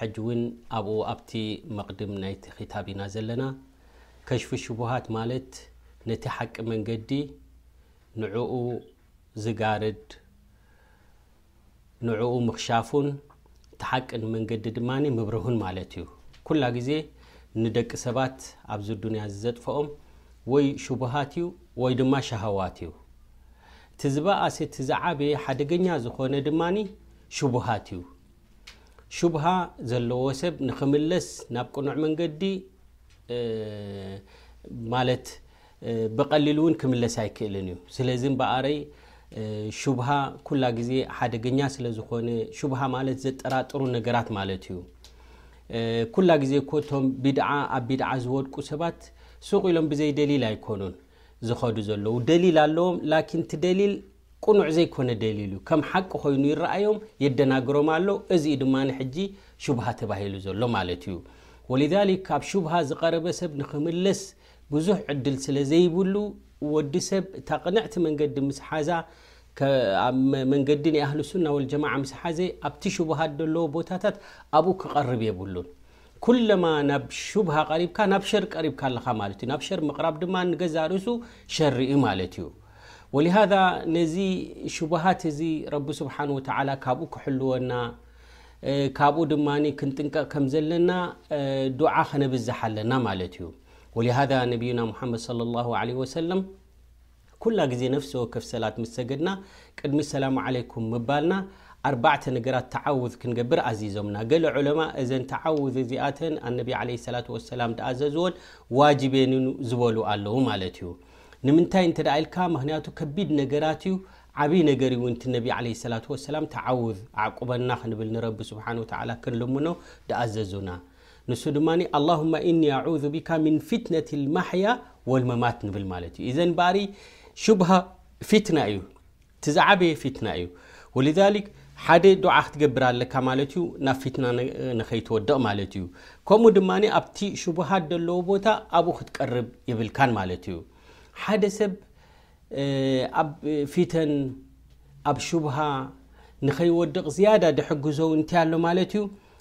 ሕጂ ውን ኣብኡ ኣብቲ መቕድም ናይቲ ክታብ ኢና ዘለና። ከሽፉ ሽቡሃት ማለት ነቲ ሓቂ መንገዲ ንዕኡ ዝጋርድ ንዕኡ ምኽሻፉን እቲ ሓቂ ንመንገዲ ድማ ምብርሁን ማለት እዩ። ኩላ ግዜ ንደቂ ሰባት ኣብዚ ዱንያ እዚ ዘጥፍኦም ወይ ሽቡሃት እዩ ወይ ድማ ሻሃዋት እዩ። እቲ ዝበኣሰ እቲ ዝዓበየ ሓደገኛ ዝኾነ ድማ ሽቡሃት እዩ። ሹብሃ ዘለዎ ሰብ ንክምለስ ናብ ቅኑዕ መንገዲ ማለት ብቀሊል እውን ክምለስ ኣይክእልን እዩ ስለዚ እምበኣረይ ሹብሃ ኩላ ግዜ ሓደገኛ ስለ ዝኾነ ሹብሃ ማለት ዘጠራጥሩ ነገራት ማለት እዩ ኩላ ግዜ እኮ እቶም ቢድዓ ኣብ ቢድዓ ዝወድቁ ሰባት ሱቅ ኢሎም ብዘይ ደሊል ኣይኮኑን ዝኸዱ ዘለዉ ደሊል ኣለዎም ላኪን እቲ ደሊል ቅኑዕ ዘይኮነ ደሊሉ ከም ሓቂ ኮይኑ ይረኣዮም የደናግሮም ኣሎ እዚ እዩ ድማ ሕጂ ሹብሃ ተባሂሉ ዘሎ ማለት እዩ ወሊዛሊክ ካብ ሹብሃ ዝቐረበ ሰብ ንኽምለስ ብዙሕ ዕድል ስለ ዘይብሉ ወዲ ሰብ እታ ቅንዕቲ መንገዲ ምስ ሓዛ ኣብ መንገዲ ናይ ኣህሉ ሱና ወልጀማዓ ምስ ሓዘ ኣብቲ ሹብሃት ዘለዎ ቦታታት ኣብኡ ክቐርብ የብሉን ኩለማ ናብ ሹብሃ ቀሪብካ ናብ ሸር ቀሪብካ ኣለኻ ማለት እዩ ናብ ሸር ምቕራብ ድማ ንገዛ ርእሱ ሸሪ እዩ ማለት እዩ ወሊሃዛ ነዚ ሹብሃት እዚ ረቢ ስብሓን ወተዓላ ካብኡ ክሕልወና ካብኡ ድማ ክንጥንቀቕ ከም ዘለና ዱዓ ከነብዝሓ ኣለና ማለት እዩ ወሊሃዛ ነብዩና ሙሓመድ ለ ላ ለ ወሰለም ኩላ ግዜ ነፍሲ ወከፍ ሰላት ምስ ሰገድና ቅድሚ ሰላሙ ዓለይኩም ምባልና ኣርባዕተ ነገራት ተዓውዝ ክንገብር ኣዚዞምና። ገለ ዑለማ እዘን ተዓውዝ እዚኣተን ኣነቢ ዓለይሂ ሰላቱ ወሰላም ድኣዘዝወን ዋጅብ እየን ዝበሉ ኣለዉ ማለት እዩ። ንምንታይ እንተ ኢልካ ምኽንያቱ ከቢድ ነገራት እዩ ዓብይ ነገር እዩ እቲ ነቢ ዓለይሂ ሰላቱ ወሰላም ተዓውዝ ኣዕቁበና ክንብል ንረቢ ስብሓነሁ ወተዓላ ክንልምኖ ድኣዘዙና። ንሱ ድማ ኣላሁመ ኢኒ ኣዑዙ ቢካ ሚን ፊትነቲ ልማሕያ ወልመማት ንብል ማለት እዩ። ኢዘን ባሪ ሹብሃ ፊትና እዩ፣ እቲ ዝዓበየ ፊትና እዩ። ወልዛሊክ ሓደ ዱዓ ክትገብር ኣለካ ማለት እዩ፣ ናብ ፊትና ንኸይትወድቕ ማለት እዩ። ከምኡ ድማ ኣብቲ ሹብሃት ዘለዎ ቦታ ኣብኡ ክትቀርብ የብልካን ማለት እዩ። ሓደ ሰብ ኣብ ፊተን ኣብ ሹብሃ ንኸይወድቕ ዝያዳ ድሕግዞ እንታይ ኣሎ ማለት እዩ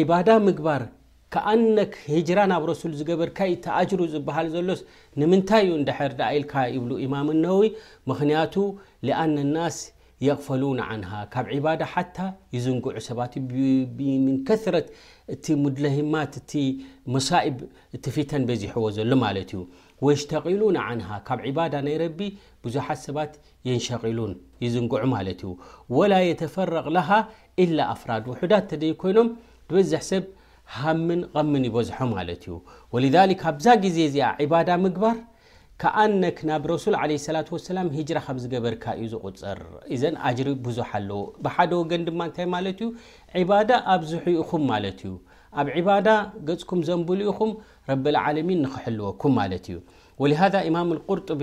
ዒባዳ ምግባር ከኣነክ ሂጅራ ናብ ረሱል ዝገበርካይ እቲ ኣጅሩ ዝበሃል ዘሎስ ንምንታይ እዩ እንድሕር ድኣ ኢልካ ይብሉ ኢማም ነወዊ ምኽንያቱ ሊኣነ ናስ የቕፈሉነ ዓንሃ ካብ ዒባዳ ሓታ ይዝንግዑ ሰባት ምን ከስረት እቲ ሙድለሂማት እቲ መሳኢብ እቲ ፊተን በዚሕዎ ዘሎ ማለት እዩ ወይሽተቂሉነ ዓንሃ ካብ ዒባዳ ናይ ረቢ ብዙሓት ሰባት የንሸቂሉን ይዝንግዑ ማለት እዩ ወላ የተፈረቅ ለሃ ኢላ ኣፍራድ ውሑዳት ተደይ ኮይኖም ድበዝሕ ሰብ ሃምን ቐምን ይበዝሖ ማለት እዩ ወሊዛሊክ ኣብዛ ግዜ እዚኣ ዒባዳ ምግባር ከኣነክ ናብ ረሱል ዓለይ ሰላት ወሰላም ሂጅራ ከም ዝገበርካ እዩ ዝቑፀር እዘን ኣጅሪ ብዙሕ ኣለዎ ብሓደ ወገን ድማ እንታይ ማለት እዩ ዒባዳ ኣብዝሑ ኢኹም ማለት እዩ ኣብ ዒባዳ ገፅኩም ዘንብሉ ኢኹም ረብልዓለሚን ንክሕልወኩም ማለት እዩ ወሊሃዛ ኢማም ልቁርጡቢ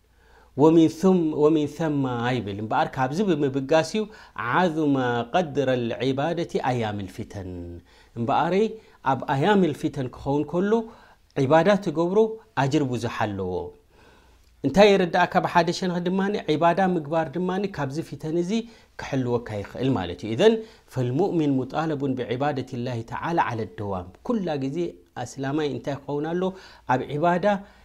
ወሚን ሰማ ይብል እምበኣር ካብዚ ብምብጋስ እዩ ዓዙመ ቐድረ ልዒባደቲ ኣያም ልፊተን እምበኣረይ ኣብ ኣያም ልፊተን ክኸውን ከሎ ዒባዳ ትገብሮ ኣጅር ብዙሓ ኣለዎ እንታይ የረዳእካ ብሓደ ሸንኺ ድማ ዕባዳ ምግባር ድማ ካብዚ ፊተን እዚ ክሕልወካ ይኽእል ማለት እዩ እዘን ፈልሙእሚን ሙጣለቡን ብዕባደት ላ ተላ ዓለ ደዋም ኩላ ግዜ ኣስላማይ እንታይ ክኸውን ኣሎ ኣብ ዕባዳ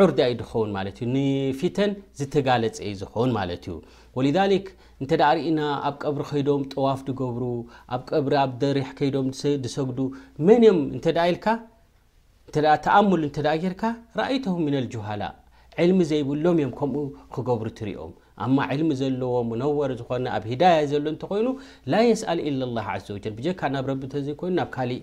ዑርዲ ኣዩ ድከውን ማለት እዩ ንፊተን ዝተጋለጸ እዩ ዝከውን ማለት እዩ ወሊዛሊክ እንተ ደኣ ርኢና ኣብ ቀብሪ ከይዶም ጠዋፍ ድገብሩ ኣብ ቀብሪ ኣብ ደሪሕ ከይዶም ድሰግዱ መን እዮም እንተ ደኣ ኢልካ እንተ ደኣ ተኣምሉ እንተ ደኣ ጌርካ ራኣይተሁም ምን ኣልጁሃላ ዕልሚ ዘይብሎም እዮም ከምኡ ክገብሩ ትሪኦም ኣማ ዕልሚ ዘለዎ ሙነወር ዝኾነ ኣብ ሂዳያ ዘሎ እንተኮይኑ ላ የስኣል ኢላ ላ ዘ ወጀል ብጀካ ናብ ረቢ እንተዘይኮይኑ ናብ ካሊእ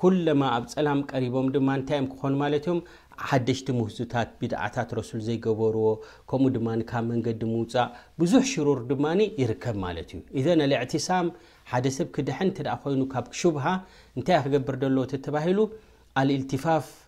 ኩለማ ኣብ ጸላም ቀሪቦም ድማ እንታይ እዮም ክኾኑ ማለት እዮም? ሓደሽቲ ምህዙታት፣ ቢድዓታት ረሱል ዘይገበርዎ፣ ከምኡ ድማ ካብ መንገዲ ምውጻእ፣ ብዙሕ ሽሩር ድማ ይርከብ ማለት እዩ። ኢዘን ኣልእዕቲሳም፣ ሓደ ሰብ ክድሕን እንተድኣ ኮይኑ ካብ ሹብሃ፣ እንታይ እዩ ክገብር ደለዎ ተተባሂሉ? ኣልእልቲፋፍ፣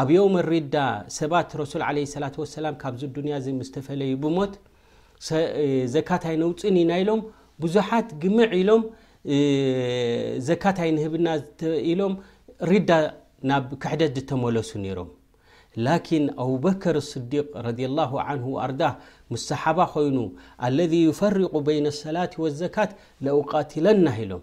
ኣብ የውም ኣሪዳ ሰባት ረሱል ዓለይሂ ሰላቱ ወሰላም ካብዚ ዱንያ እዚ ምስ ተፈለዩ ብሞት ዘካት ኣይነውጽን ኢና ኢሎም ብዙሓት ግምዕ ኢሎም ዘካት ኣይንህብና ኢሎም ሪዳ ናብ ክሕደት ዝተመለሱ ነይሮም ላኪን ኣቡበከር ስዲቅ ረዲየላሁ ዓንሁ ወኣርዳህ ምስ ሰሓባ ኮይኑ ኣለዚ ዩፈሪቁ በይነ ሰላት ወዘካት ለኡቃትለና ኢሎም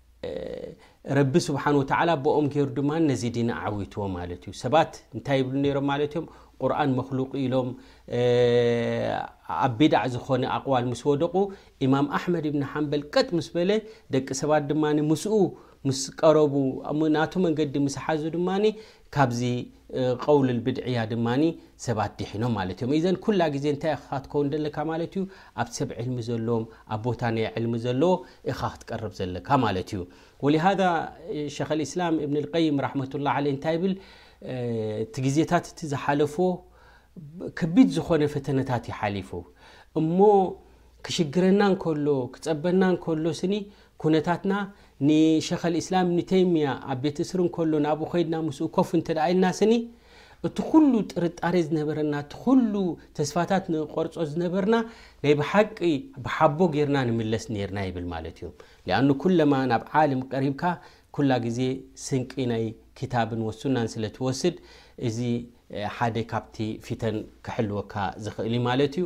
ረቢ ስብሓን ወተዓላ ብኦም ገይሩ ድማ ነዚ ዲን ኣዓዊትዎ ማለት እዩ ሰባት እንታይ ይብሉ ነይሮም ማለት እዮም ቁርን መክሉቅ ኢሎም ኣብ ቢድዕ ዝኾነ ኣቕዋል ምስ ወደቑ ኢማም ኣሕመድ ብኒ ሓንበል ቀጥ ምስ በለ ደቂ ሰባት ድማ ምስኡ ምስ ቀረቡ ናቱ መንገዲ ምስ ሓዙ ድማ ካብዚ ቀውል ልብድዕያ ድማ ሰባት ዲሒኖም ማለት እዮም። ኢዘን ኩላ ግዜ እንታይ ኢኻ ክትከውን ዘለካ ማለት እዩ፣ ኣብ ሰብ ዕልሚ ዘለዎም ኣብ ቦታ ናይ ዕልሚ ዘለዎ ኢኻ ክትቀርብ ዘለካ ማለት እዩ። ወሊሃዛ ሸኽ ልእስላም እብን ልቀይም ራሕመቱላህ ዓለይ እንታይ ይብል እቲ ግዜታት እቲ ዝሓለፎ ከቢድ ዝኾነ ፈተነታት እዩ ሓሊፉ እሞ ክሽግረና እንከሎ ክጸበና እንከሎ ስኒ ኩነታትና ንሸኸል ኢስላም ኢብኒ ተይምያ ኣብ ቤት እስሪ እንከሎ ናብኡ ከይድና ምስኡ ኮፍ እንተደኣ ኢልና ስኒ እቲ ኩሉ ጥርጣሬ ዝነበረና እቲ ኩሉ ተስፋታት ንቆርጾ ዝነበርና ናይ ብሓቂ ብሓቦ ጌርና ንምለስ ኔርና ይብል ማለት እዩ ሊኣኑ ኩለማ ናብ ዓልም ቀሪብካ ኩላ ግዜ ስንቂ ናይ ክታብን ወሱናን ስለ ትወስድ እዚ ሓደ ካብቲ ፊተን ክሕልወካ ዝኽእል እዩ ማለት እዩ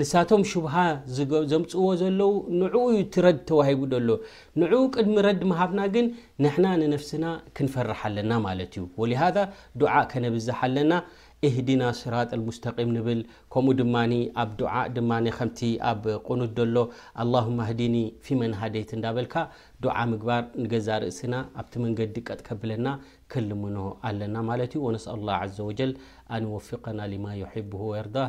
ንሳቶም ሹብሃ ዘምጽእዎ ዘለዉ ንዕኡ እዩ እቲ ረድ ተዋሂቡ ዘሎ። ንዕኡ ቅድሚ ረድ ምሃብና ግን ንሕና ንነፍስና ክንፈርሕ ኣለና ማለት እዩ። ወሊሃዛ ዱዓእ ከነብዝሕ ኣለና። ኢህዲና ሲራጠል ሙስተቂም ንብል። ከምኡ ድማ ኣብ ዱዓእ ድማ ከምቲ ኣብ ቁኑት ዘሎ ኣላሁመ ኣህዲኒ ፊመን ሃደይት እንዳበልካ ዱዓ ምግባር ንገዛእ ርእስና ኣብቲ መንገዲ ቀጥ ከብለና ክንልምኖ ኣለና ማለት እዩ። ወነስኣሉላህ ዓዘወጀል ኣን ይወፊቀና ሊማ ዩሒቡሁ ወየርዳህ።